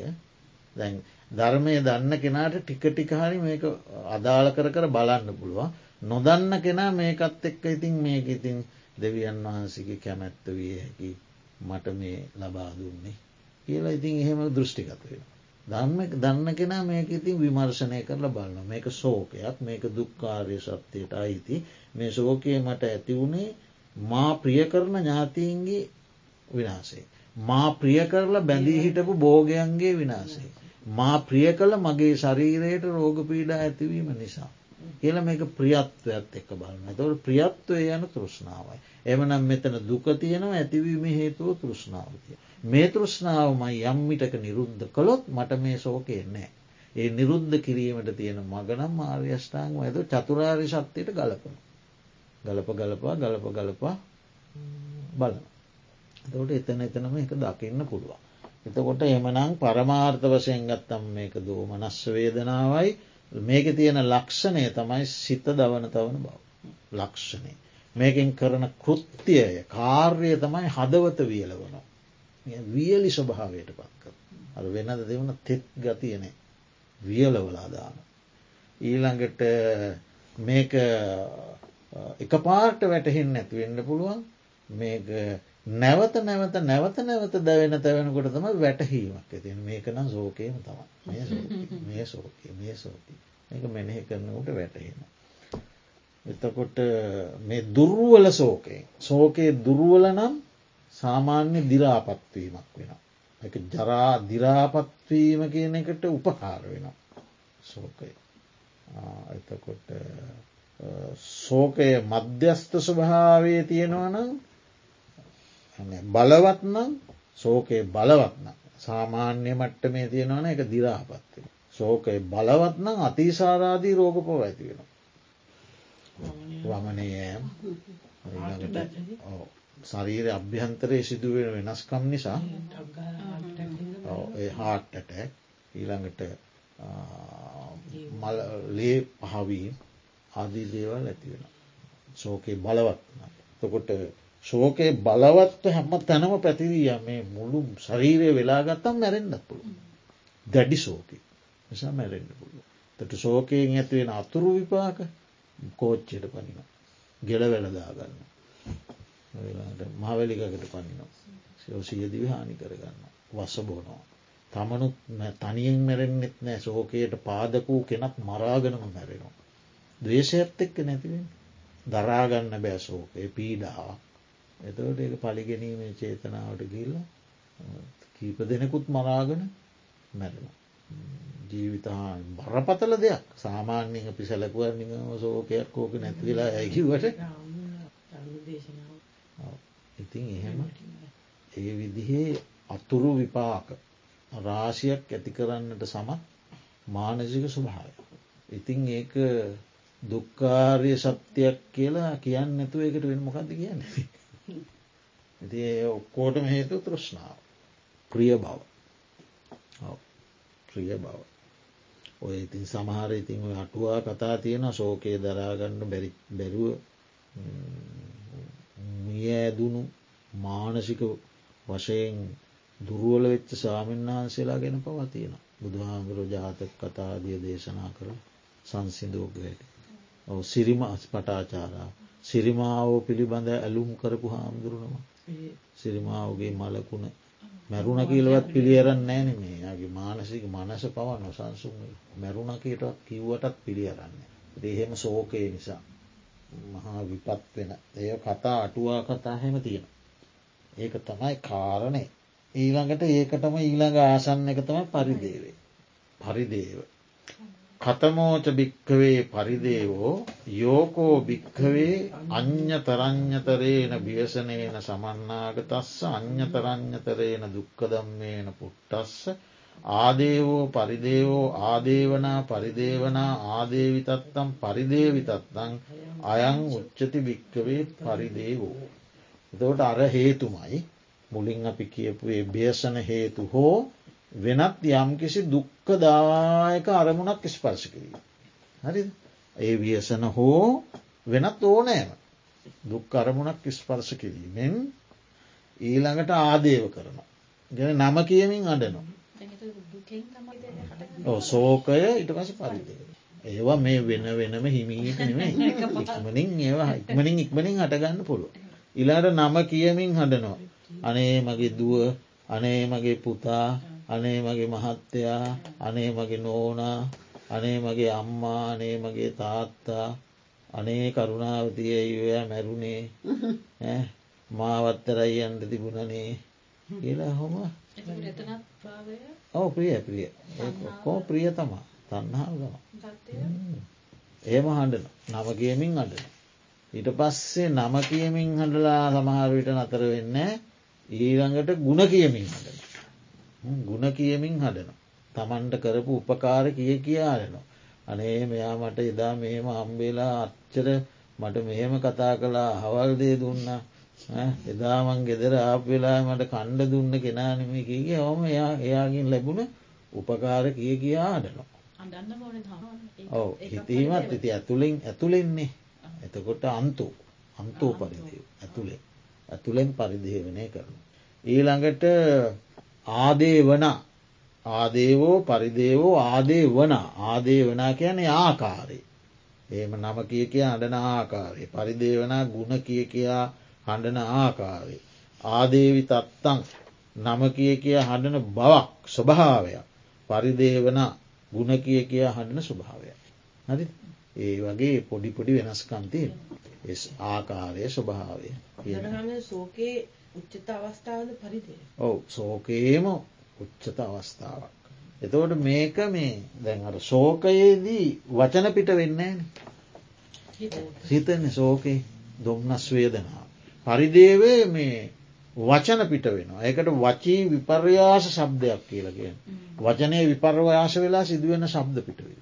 දැන් ධර්මය දන්න කෙනාට ටික ටිකහරි මේක අදාළ කර කර බලන්න පුළුවන්. නොදන්න කෙනා මේකත් එක්ක ඉතින් මේක ඉතින් දෙවියන් වහන්සගේ කැමැත්ත විය හැකි මට මේ ලබා දුන්නේ කියලා ඉතින් එහෙම දෘෂ්ටිකත වෙන. දන්න දන්න කෙනා මේක ඉතින් විමර්ශනය කරලා බලන්න මේක සෝකයක් මේක දුක්කාරය සත්‍යයට අයිති මේ සෝකය මට ඇති වුණේ මා ප්‍රිය කරන ඥාතීන්ගේ විනාසේ. මා ප්‍රිය කරලා බැඳී හිටපු බෝගයන්ගේ විනාසේ. මා ප්‍රිය කළ මගේ ශරීරයට රෝගපීඩා ඇතිවීම නිසා. කියල මේක ප්‍රියත්වයක්ත් එක්ක බලන්න තවට ප්‍රියත්වය යන තෘෂ්ණාවයි. එමනම් මෙතන දුක තියෙනවා ඇතිවීම හේතුව තෘෂ්ණාවතිය. මේ තෘෂ්ණාවමයි යම්මිටක නිරුද්ධ කළොත් මට මේ සෝකය නෑ. ඒ නිරුද්ධ කිරීමට තියෙන මගනම් ආර්යෂ්ඨාංම ඇද චතුරාරි ශක්තියට ගලපන. ගලප ගලපා ගලප ගලපා බලන. තවට එතන එතනම එක දකින්න පුළුවන්. එතකොට එමනං පරමාර්ථ වශයෙන් ගත්තම් මේක දෝමනස්ස වේදනාවයි මේක තියෙන ලක්ෂණය තමයි සිත දවන තවන බව. ලක්ෂණය. මේකින් කරන කෘත්තියය කාර්යය තමයි හදවත වියලවන. වියලි ස්වභාවයට පත්ක. අ වෙනද දෙවන තෙත් ගතියනෙ වියලවලාදාන. ඊළඟට මේක එක පාර්ට වැටහෙන් ඇතිවෙන්න පුළුවන් මේක නැවත නැවත නැවත නැවත දැවෙන තැවෙනකොට තම වැටහීමක් ඇතින් මේකනම් සෝකයම තම මේ සෝකය මේ සෝකී එක මෙනෙහි කරනකට වැටහෙන. එතකොට මේ දුර්ුවල සෝකයෙන් සෝකයේ දුර්ුවල නම් සාමාන්‍ය දිරාපත්වීමක් වෙන. එක ජරා දිරාපත්වීම කියන එකට උපකාර වෙන සෝකය. එතකොට සෝකය මධ්‍යස්ථ ස්වභාවය තියෙනවනම් බලවත්නම් සෝකයේ බලවත්න සාමාන්‍ය මට්ට මේ තියෙනවන එක දිරාපත්ති. සෝකය බලවත්නම් අතිසාරාදී රෝග පොව ඇති වෙන. වමනයෑම් ශරීර අභ්‍යන්තරයේ සිදුවෙන වෙනස්කම් නිසා හාට්ටට ඊළඟට මල ලේ පහවීම් ආදී දේවල් ඇති වෙන. ශෝකයේ බලවත්න. තකොට ශෝකය බලවත්ව හැම තැනම පැතිවීය මේ මුළු ශරීරය වෙලාගත්තම් මැරෙන්න්න පුළුව. දැඩි සෝකි නිසා මැරෙන්න්න පුළුව. තට ශෝකයෙන් ඇතිවෙන අතුරු විපාක කෝච්චයට පනින. ගෙල වෙලදාගන්න. මහවැලිකකට පනිනවා. සෝසියදිවි හානි කරගන්න. වස්ස බෝනවා. තමනුත් තනියෙන් මැරෙන්න්නෙත් නෑ සෝකයට පාදකූ කෙනක් මරාගනම මැරෙනවා. දවේශයත් එක්ක නැතිවෙන් දරාගන්න බෑසෝකය පීඩාවක් එතවට ඒ පලිගැනීමේ චේතනාවට ගිල්ල කීප දෙනෙකුත් මරාගෙන මැරෙන. ජීවිතහා බරපතල දෙයක් සාමාන්‍යක පිසලකුව සෝකයක් කෝක නැතිවෙලා ඇකිවට ඉතින් එහෙම ඒ විදිහේ අතුරු විපාක රාශියක් ඇති කරන්නට සමත් මානසික ස්වභාව. ඉතින් ඒක දුක්කාරය සත්‍යයක් කියලා කියන්න නැතුව එකට වෙන මොකක්ද කියන්නේ. ඇති ඔක්කෝටම හේතු තෘෂ්ණාව. ප්‍රිය බව. ප්‍රිය බව. ඔය ඉතින් සමහර ඉතින් ඔය අටුවා කතා තියෙන ශෝකය දරාගන්න බැරි බැරුව මිය ඇදුණු මානසික වශයෙන් දුරුවල වෙච්ච සාමීන් වහන්සේලා ගැන පවතින බුදුහාන්දුරු ජාතක කතාදිය දේශනා කර සංසිින්දෝගයට ඔව සිරිම අස් පටාචාරා සිරිමාවෝ පිළිබඳ ඇලුම් කරපු හාමුදුරුවනවා සිරිමාවගේ මලකුණ මැරුණ කියලවත් පිළියරන්න නෑන මේ යාගේ මානසික මනස පවන් නොසන්සුන් මැරුණකටත් කිව්වටත් පිළියරන්න. දේහෙම සෝකය නිසා මහා විපත් වෙන එය කතා අටුවා කතා හැම තියෙන. ඒක තමයි කාරණය. ඊළඟට ඒකටම ඊළඟ ආසන්න එක තමයි පරිදේවේ. පරිදේව. කතමෝච භික්කවේ පරිදේවෝ යෝකෝ භික්කවේ අ්‍යතරං්‍යතරේන බියසනේන සමන්නාගතස්ස අ්‍යතරං්‍යතරේන දුක්කදම්මේන පුට්ටස්ස ආදේවෝ පරිදේවෝ ආදේවනා පරිදේවනා ආදේවිතත්තම් පරිදේවිතත්තං අයං උච්චති භික්කවේ පරිදේවෝ. එතවට අර හේතුමයි මුලින් අපි කියපුේ බේසන හේතු හෝ වෙනත් යම්කිසි දුක්කදායක අරමුණක් ස්පර්ශ කිරීම. හරි ඒ වියසන හෝ වෙනත් ඕනෑම දුක් අරමුණක් ස්පර්ශ කිරීමෙන් ඊළඟට ආදේව කරන. ගැන නම කියමින් අඩනවා. සෝකය ඉට පස පරිදේ. ඒවා මේ වෙන වෙනම හිමීට නෙමේ ඉක්මනින් ඒවා ඉක්මනින් ඉක්මනින් හටගන්න පුළුව. ඉලාට නම කියමින් හඩනවා. අනේ මගේ දුව අනේ මගේ පුතා අනේ මගේ මහත්තයා අනේ මගේ නෝනා අනේ මගේ අම්මා අනේ මගේ තාත්තා අනේ කරුණාවතිය ඉවයා මැරුණේ. මාවත්තරයි අන්ට තිබුණනේ. කියලා හොම ඔව ප්‍රිය ප්‍රිය. කෝ ප්‍රිය තමා තන්නාව ගම ඒම හඬන. නම කියමින් අඩන ඊට පස්සේ නම කියමින් හඬලා සමහරවිට නතර වෙන්න ඊළඟට ගුණ කියමින් හඬන ගුණ කියමින් හඩනවා. තමන්ට කරපු උපකාර කිය කියාරනවා. අනේ මෙයා මට එදා මෙහෙම අම්බේලා අච්චර මට මෙහෙම කතා කලා හවල්දේ දුන්න. එදාමන් ගෙදර ආප වෙලා මට කණ්ඩ දුන්න කෙනානම කියගේ හොම එයා එයාගින් ලැබුණ උපකාර කිය කියාඩනවා. ඔව හිතීමත් ඉති ඇතුළින් ඇතුළෙන්නේ එතකොට අන්තු. අන්තෝ පරිදය ඇතුළේ ඇතුළෙන් පරිදිහවනය කරන. ඊළඟට ආදේ වන ආදේවෝ පරිදේවෝ ආදේ වන ආදේ වනා කියන ආකාරය. ඒම නම කිය කිය අඩන ආකාරය. පරිදේවනා ගුණ කිය කියා හඬන ආකාරය. ආදේවි තත්තං නම කිය කිය හඬන බවක් ස්වභාවයක්. පරිදේවන ගුණ කිය කියා හඬන ස්වභාවය. හරි ඒ වගේ පොඩිපොඩි වෙනස්කන්තිය ආකාරය ස්වභාවය සෝකේ උච්චත අවස්ථාවද පරිදේ. ඔව සෝකයේම උච්චත අවස්ථාවක්. එතවට මේක මේ දැන් අර ශෝකයේදී වචන පිට වෙන්නේ හිතන්නේ සෝකේ දුම්නස් වේදනා. පරිදේවේ මේ වචන පිට වෙනවා. ඒකට වචී විපර්යාස ශබ්දයක් කියලගෙන. වචනය විපර්වාශ වෙලා සිදුවෙන ශබ්ද පිටවේ.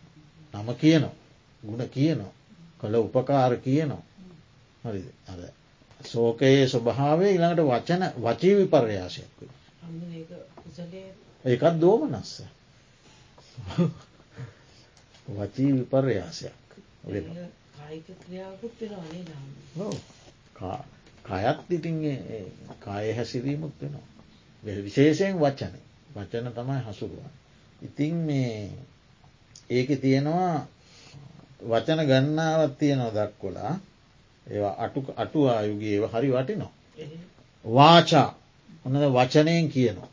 නම කියනවා. ගුණ කියනවා. කළ උපකාර කියනවා. හරි අද සෝකයේ ස්වභාවේ ඉළඟට වචන වචී විපර්යාශයක්. ඒකත් දෝමනස්ස. වචී විපර්යාසයක් කයත් ඉතින් කාය හැසිරීමුත් වෙනවා. විශේෂයෙන් වචන වචන තමයි හසුරුවන්. ඉතින් මේ ඒක තියෙනවා වචන ගන්නාවත් තියෙනවා දක්කොලා ඒවා අටු අටු ආයුගේ ඒව හරි වටිනවා. වාචා. ඔන්නද වචනයෙන් කියනවා.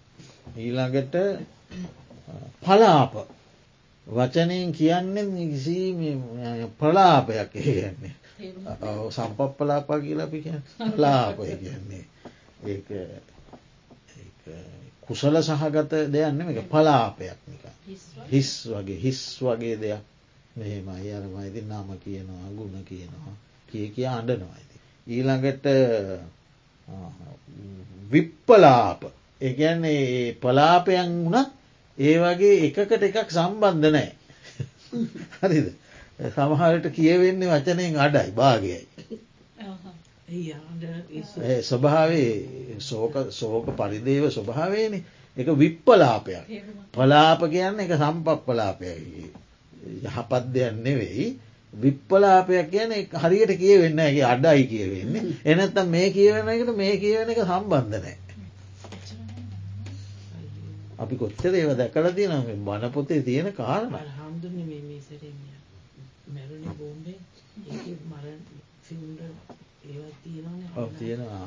ඊළඟට පලාප. වචනයෙන් කියන්නේ නිසි ප්‍රලාපයක් කියන්නේ. සම්පප්පලාපා කියලපි ලාපය කියන්නේ. ඒ කුසල සහගත දෙයන්න එක පලාපයක් නික හිස් වගේ. හිස් වගේ දෙයක්. මෙහෙමයි. අරමයිති නම කියනවා ගුණ කියනවා කිය කිය අඩනවා ඇති. ඊළඟට විප්පලාප එකන්නේ පලාපයන් වුණත් ඒ වගේ එකකට එකක් සම්බන්ධ නෑ හරිද? සමහරට කියවෙන්නේ වචනයෙන් අඩයි භාගයයි. ස්වභාවේ සෝක පරිදේව ස්වභාවයන. එක විප්පලාපයක්. පලාප කියන්න එක සම්පප්පලාපයයි. යහපත් දෙයක් නෙවෙයි විප්පලාපයක් කියන හරියට කියවෙන්නගේ අඩයි කියවෙන්නේ. එනත්තම් මේ කියවන එකට මේ කියවන එක සම්බන්ධනෑ අපි කොච්චර ඒව දැකල තියෙන බණපොතේ තියෙන කාරණ. මේ තියෙනවා.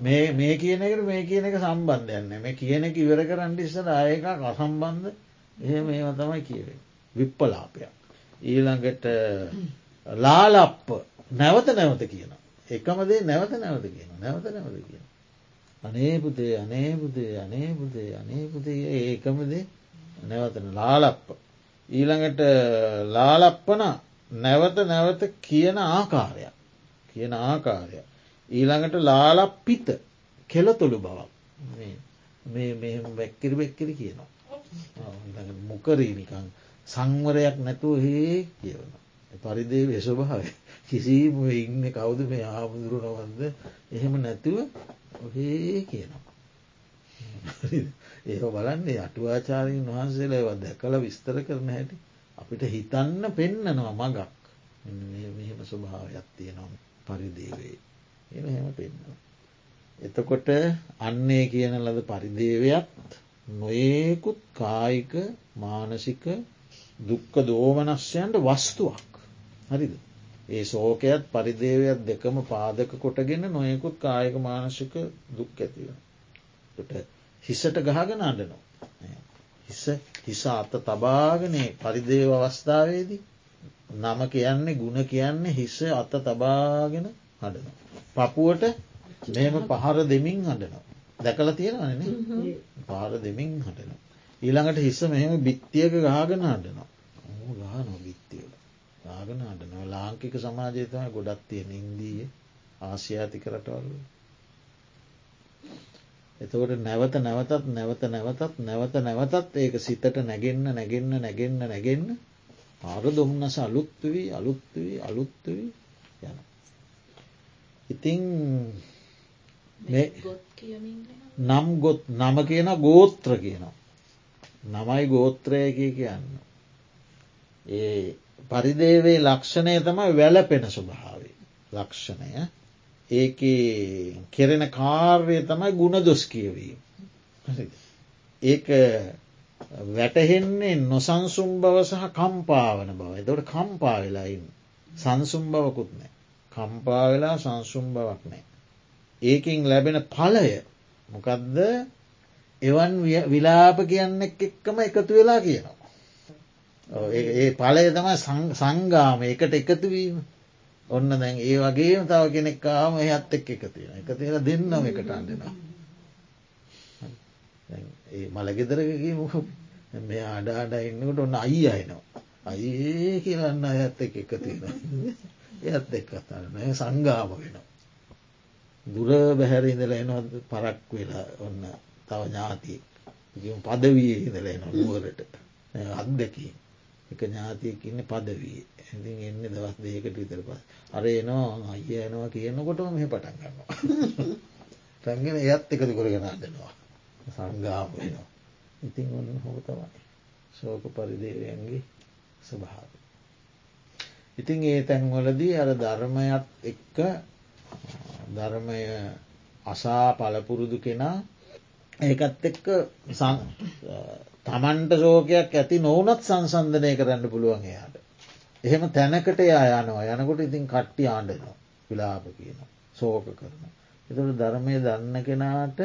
මේ මේ කියනකට මේ කියන එක සම්බන්ධයන්න මේ කියන එක ඉවර කරන්න ඉස්සර ආයක අසම්බන්ධ. එහෙම ඒව තමයි කියවේ විප්පලාපයක් ඊළඟට ලාලප්ප. නැවත නැවත කියන එකමදේ නැවත නැවත කියන නැවත නැවත කියන අනේපුතේ අනේපුතේ අනේපුතේ අනේපුතේ ඒකමදේ නැවතන ලාලප්ප. ඊළඟට ලාලප්පන නැවත නැවත කියන ආකාරයක්. කියන ආකාරය. ඊළඟට ලාලප් පිත කෙලතුළු බවක් මේ මෙ වැක්කිරි වෙක්කිරි කියනවා. මුකරීනිකං සංවරයක් නැතුව හේ කියවන. පරිදේ වෙස්වභාව කිසිම ඉන්න කවුද මේ ආමුදුරුනවන්ද එහෙම නැතුව ඔහේ කියනවා. ඒ බලන්නේ අටුවාචාරීන් වහන්සේලා දැකල විස්තර කරන හැටි අපිට හිතන්න පෙන්නනවා මගක් මෙහෙම ස්වභාවයක් තියෙනවා පරිදේවේ එ හෙම පෙන්නවා. එතකොට අන්නේ කියන ලද පරිදේවයක් නොඒකුත් කායික මානසික දුක්ක දෝමනස්යන්ට වස්තුවක් හරිද ඒ සෝකයත් පරිදේවයක් දෙකම පාදක කොටගෙන නොයකුත් කායක මානසික දුක් ඇතිව. හිසට ගහගෙන අඩනවා. හිස හිස අත තබාගනේ පරිදේව අවස්ථාවේදී නම කියන්නේ ගුණ කියන්නේ හිස්ස අත තබාගෙන හඩන. පපුුවට මෙම පහර දෙමින් හඩනවා. දැකල තියෙනවන පාර දෙමින් හටන. ඊළඟට හිස්ස මෙහෙම බිත්තියක ගාගෙන හඩනවා. ගාන බිත්තියල. ගාගෙන හඩනව ලාංකික සමාජය තමයි ගොඩත් තියෙන ඉන්දීය ආසියාතික රටවල්ල. එතකොට නැවත නැවතත් නැවත නැවතත් නැවත නැවතත් ඒක සිතට නැගෙන්න්න නැගෙන්න්න නැගෙන්න්න නැගෙන්න්න පාර දුම්න්නස අලුත්වී අලුත්වී අලුත්වී යන. ඉතිං නම් ගොත් නම කියන ගෝත්‍ර කියනවා. නමයි ගෝත්‍රය කිය කියන්න. ඒ පරිදේවේ ලක්ෂණය තමයි වැලපෙන ස්වභාවේ ලක්ෂණය ඒක කෙරෙන කාර්ය තමයි ගුණ දොස් කියවීම. ඒක වැටහෙන්නේ නොසන්සුම් බව සහ කම්පාවන බව එතොට කම්පා වෙලායින් සංසුම් බවකුත් නෑ. කම්පා වෙලා සංසුම් බවක් නෑ. ඒකින් ලැබෙන පලය මොකදද එවන් විලාප කියන්න එක්කම එකතු වෙලා කියනවා. ඒ පලය තම සංගාම එකට එකතුවීම ඔන්න දැන් ඒ වගේම තව කෙනෙක් කාම එහත් එක් එකතියෙන එක තියෙන දෙන්නම එකට අන්ඩෙනවා. ඒ මළගෙදරකගේ මොක මේ අඩාඩ ඉන්නකට ඔන්න අයි අයනවා. අයේ කියලන්න අයත් එක එක තියෙන. එයත් එක් කතාරන සංගාම වෙන. දුර බැහැරඉඳල එනවා පරක් වෙලා ඔන්න තව ඥාතියෙක්. පදවී ඉඳල එන නුවරට. අත්දැකී එක ඥාතියක ඉන්න පදවී ඇති එන්න දවස් දෙකට විතර පස් අර එනවා අය යනවා කියනකොට මෙ පටන් ගන්නවා. රැගෙන එයත් එකතු කරගෙනදෙනවා සංගාම වෙනවා. ඉතින් ඔන්න හෝ තමයි. ශෝක පරිදේවයන්ගේ ස්වභාව. ඉතින් ඒ තැන්වලදී අර ධර්මයත් එක්ක ධර්මය අසා පලපුරුදු කෙනා ඒකත් එක්ක තමන්ට ශෝකයක් ඇති නොවනත් සංසන්ධනය කරන්න පුළුවන් එයාට. එහෙම තැනකට යා යනවා යනකොට ඉතින් කට්ටි ආණ්ඩනවා විලාප කියන සෝක කරන. එතට ධර්මය දන්න කෙනාට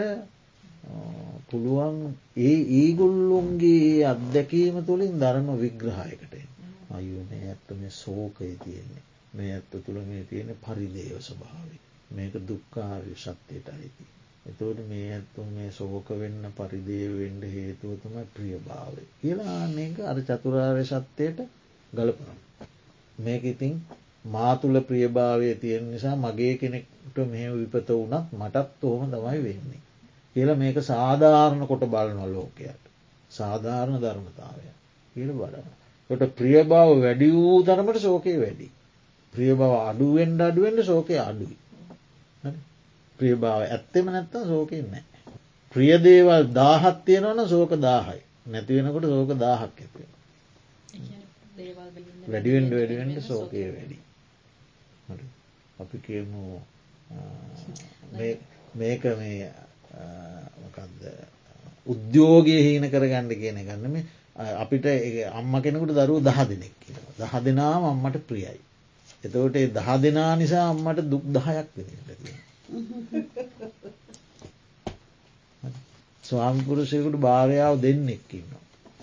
පුළුවන් ඒ ඒගුල්ලුන්ගේ අත්දැකීම තුළින් ධර්ම විග්‍රහයකට අයු මේ ඇත්ත මේ සෝකය තියෙන්නේ මේ ඇත්ත තුළ මේ තියෙන පරිදේව ස්වභාවි මේක දුක්කාරය ශක්තියට අයිති. එතවට මේ ඇත්තුන් මේ සෝක වෙන්න පරිදේවෙන්ඩ හේතුවතුම ප්‍රියභාවය. කියලා මේක අර චතුරාර්ය සත්‍යයට ගලපනම්. මේක ඉතින් මාතුල ප්‍රියභාවය තියෙන නිසා මගේ කෙනෙක්ට මෙහ විපත වනත් මටත් ඔහොම තමයි වෙන්නේ. කියල මේක සාධාරණ කොට බලන ලෝකයට සාධාරණ ධර්මතාවය කියල බලන. කොට ප්‍රිය බව වැඩි වූ තරමට ශෝකය වැඩි. ප්‍රිය බව අඩුවෙන්ඩ අඩුවෙන්ට ශෝකය අඩුයි. ප්‍රිය භාව ඇත්තෙම නැත්තම් ශෝකෙන් නෑ. ප්‍රිය දේවල් දාහත් තියෙනවන සෝක දාහයි නැතිවෙනකොට සෝක දාහක් ඇතිව. වැඩිවෙන්ඩ වැඩිවෙන්ට සෝකය වැඩි. අපි කියමු මේක මේ මොකක්ද උද්‍යෝගය හීන කරගන්න කියන ගන්නම අපිට අම්ම කෙනෙකුට දරුව දහ දෙනෙක් දහ දෙනාම අම්මට ප්‍රියයි. එතවට දහ දෙනා නිසා අම්මට දුක් දහයක් දෙනට ස්වාම්පුරුෂයකුට භාරයාව දෙන්නෙක්කින්න.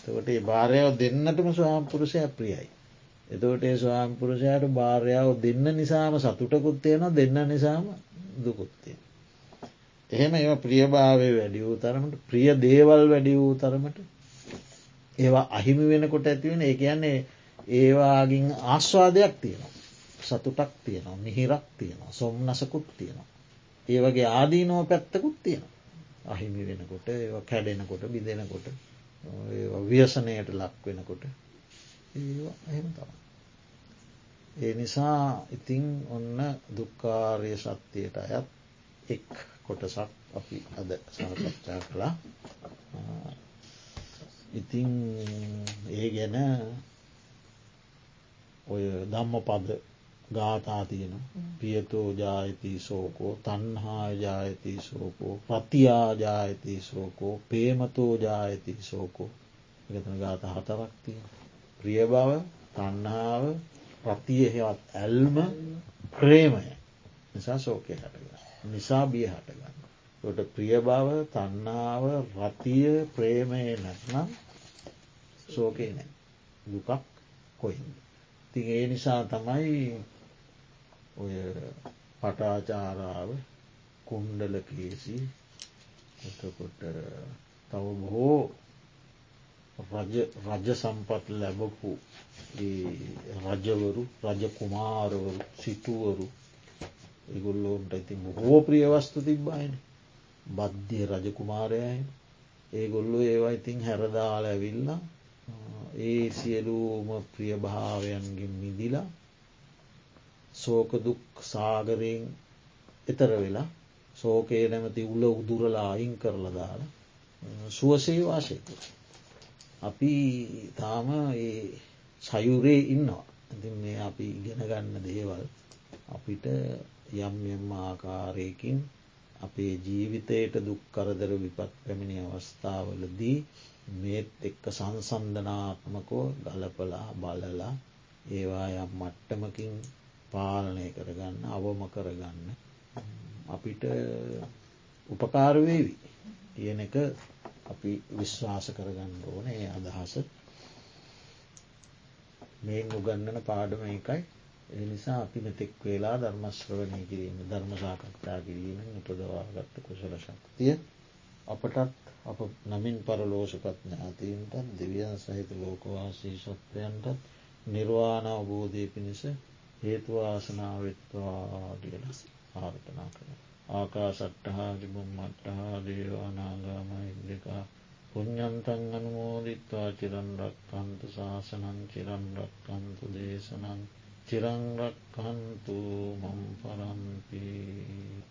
තකොට ඒ භාරයාව දෙන්නටම ස්වාම්පුරුෂය ප්‍රියයි. එතකොට ඒ ස්වාම්පුරුෂයට භාරයාව දෙන්න නිසාම සතුටකුත් තියෙන දෙන්න නිසාම දුකුත්තියෙන. එහෙම ඒ ප්‍රියභාවය වැඩි වූ තරමට ප්‍රිය දේවල් වැඩි වූ තරමට ඒවා අහිමි වෙනකොට ඇතිවෙන ඒ කියන්නේ ඒවාගින් ආස්වාදයක් තියෙනවා. සතුටක් තියෙනවා මිහිරක් තියෙනවා සොම්නසකුත් තියෙනවා. ඒ වගේ ආදීනෝ පැත්තකුත් තියෙනවා. අහිමි වෙනකොට ඒ කැඩෙනකොට බිදෙනකොට ව්‍යසනයට ලක් වෙනකොට ඒ එහෙම තම. ඒ නිසා ඉතිං ඔන්න දුක්කාරය සත්‍යයට අයත් එක් කොටසක් අපි අද සාකච්ඡා කළා ඉතිං ඒ ගැන ඔය ධම්ම පද ගාථා තියෙන පියතෝ ජායති සෝකෝ තන්හා ජායති සෝකෝ ප්‍රතියා ජායති සෝකෝ පේමතෝ ජායති සෝකෝ එකතන ගාත හතරක් තියෙන ප්‍රිය බව තන්හාව ප්‍රතිය හෙවත් ඇල්ම ප්‍රේමය. නිසා සෝකය හටගන්න නිසා බිය හටගන්න. ට ප්‍රිය බව තන්නාව රතිය ප්‍රේමය නැත්නම් සෝකේ නෑ. දුකක් කොයින්ද. ති ඒ නිසා තමයි ඔය පටාචාරාව කුන්්ඩල කේසි එතකොට තව බොහෝ රජ සම්පත් ලැබපු රජවරු රජ කුමාරවරු සිටුවරු ඒගොල්ලෝන්ට ඇති බොහෝ ප්‍රියවස්තු තිබ්බායන. බද්ධිය රජකුමාරයයි ඒගොල්ලු ඒවා ඉතින් හැරදාල ඇවිල්ල ඒ සියලූම ප්‍රියභාවයන්ගෙන් මිදිලා සෝකදුක් සාගරයෙන් එතර වෙලා සෝකයේ නැමති උල උදුරලා අයින් කරලා දාලා සුවසේ වාසයක. අපි තාම ඒ සයුරේ ඉන්නවා. ඇති මේ අපි ඉගෙන ගන්න දේවල් අපිට යම් යම් ආකාරයකින් අපේ ජීවිතයට දුක් කරදර විපත් පැමිණි අවස්ථාවලදී මේත් එක්ක සංසන්ධනාත්මකෝ ගලපලා බලලා ඒවා යම් මට්ටමකින් පාලනය කරගන්න අවම කරගන්න. අපිට උපකාරවේවි කියන එක අපි විශ්වාස කරගන්න ඕන ඒ අදහස. මේ උගන්නන පාඩම එකයි. එනිසා අපි මෙතෙක් වෙලා ධර්මශ්‍රවණය කිරීම ධර්ම සාකච්ඡා කිරීමෙන් උපදවාගත්ත කුසල ශක්තිය අපටත් අප නමින් පරලෝෂපත් ඥාතීන්ටත් දෙවියන් සහිත ලෝකවාසී සත්වයන්ටත් නිර්වාණ අවබෝධය පිණිස හේතුවාසනාවත්වා කියල ආර්ථනා කළ. ආකා සට්ටහා ජිබුම් මට්ටහා දේවානාගාම ඉදකා පුഞ්ඥන්තන් අනුමෝදිත්වා චිරන්රක්කන්තු ශාසනං චිරන්රක්කන්තු දේශනං චිරංරක්කන්තු මම් පරන්පී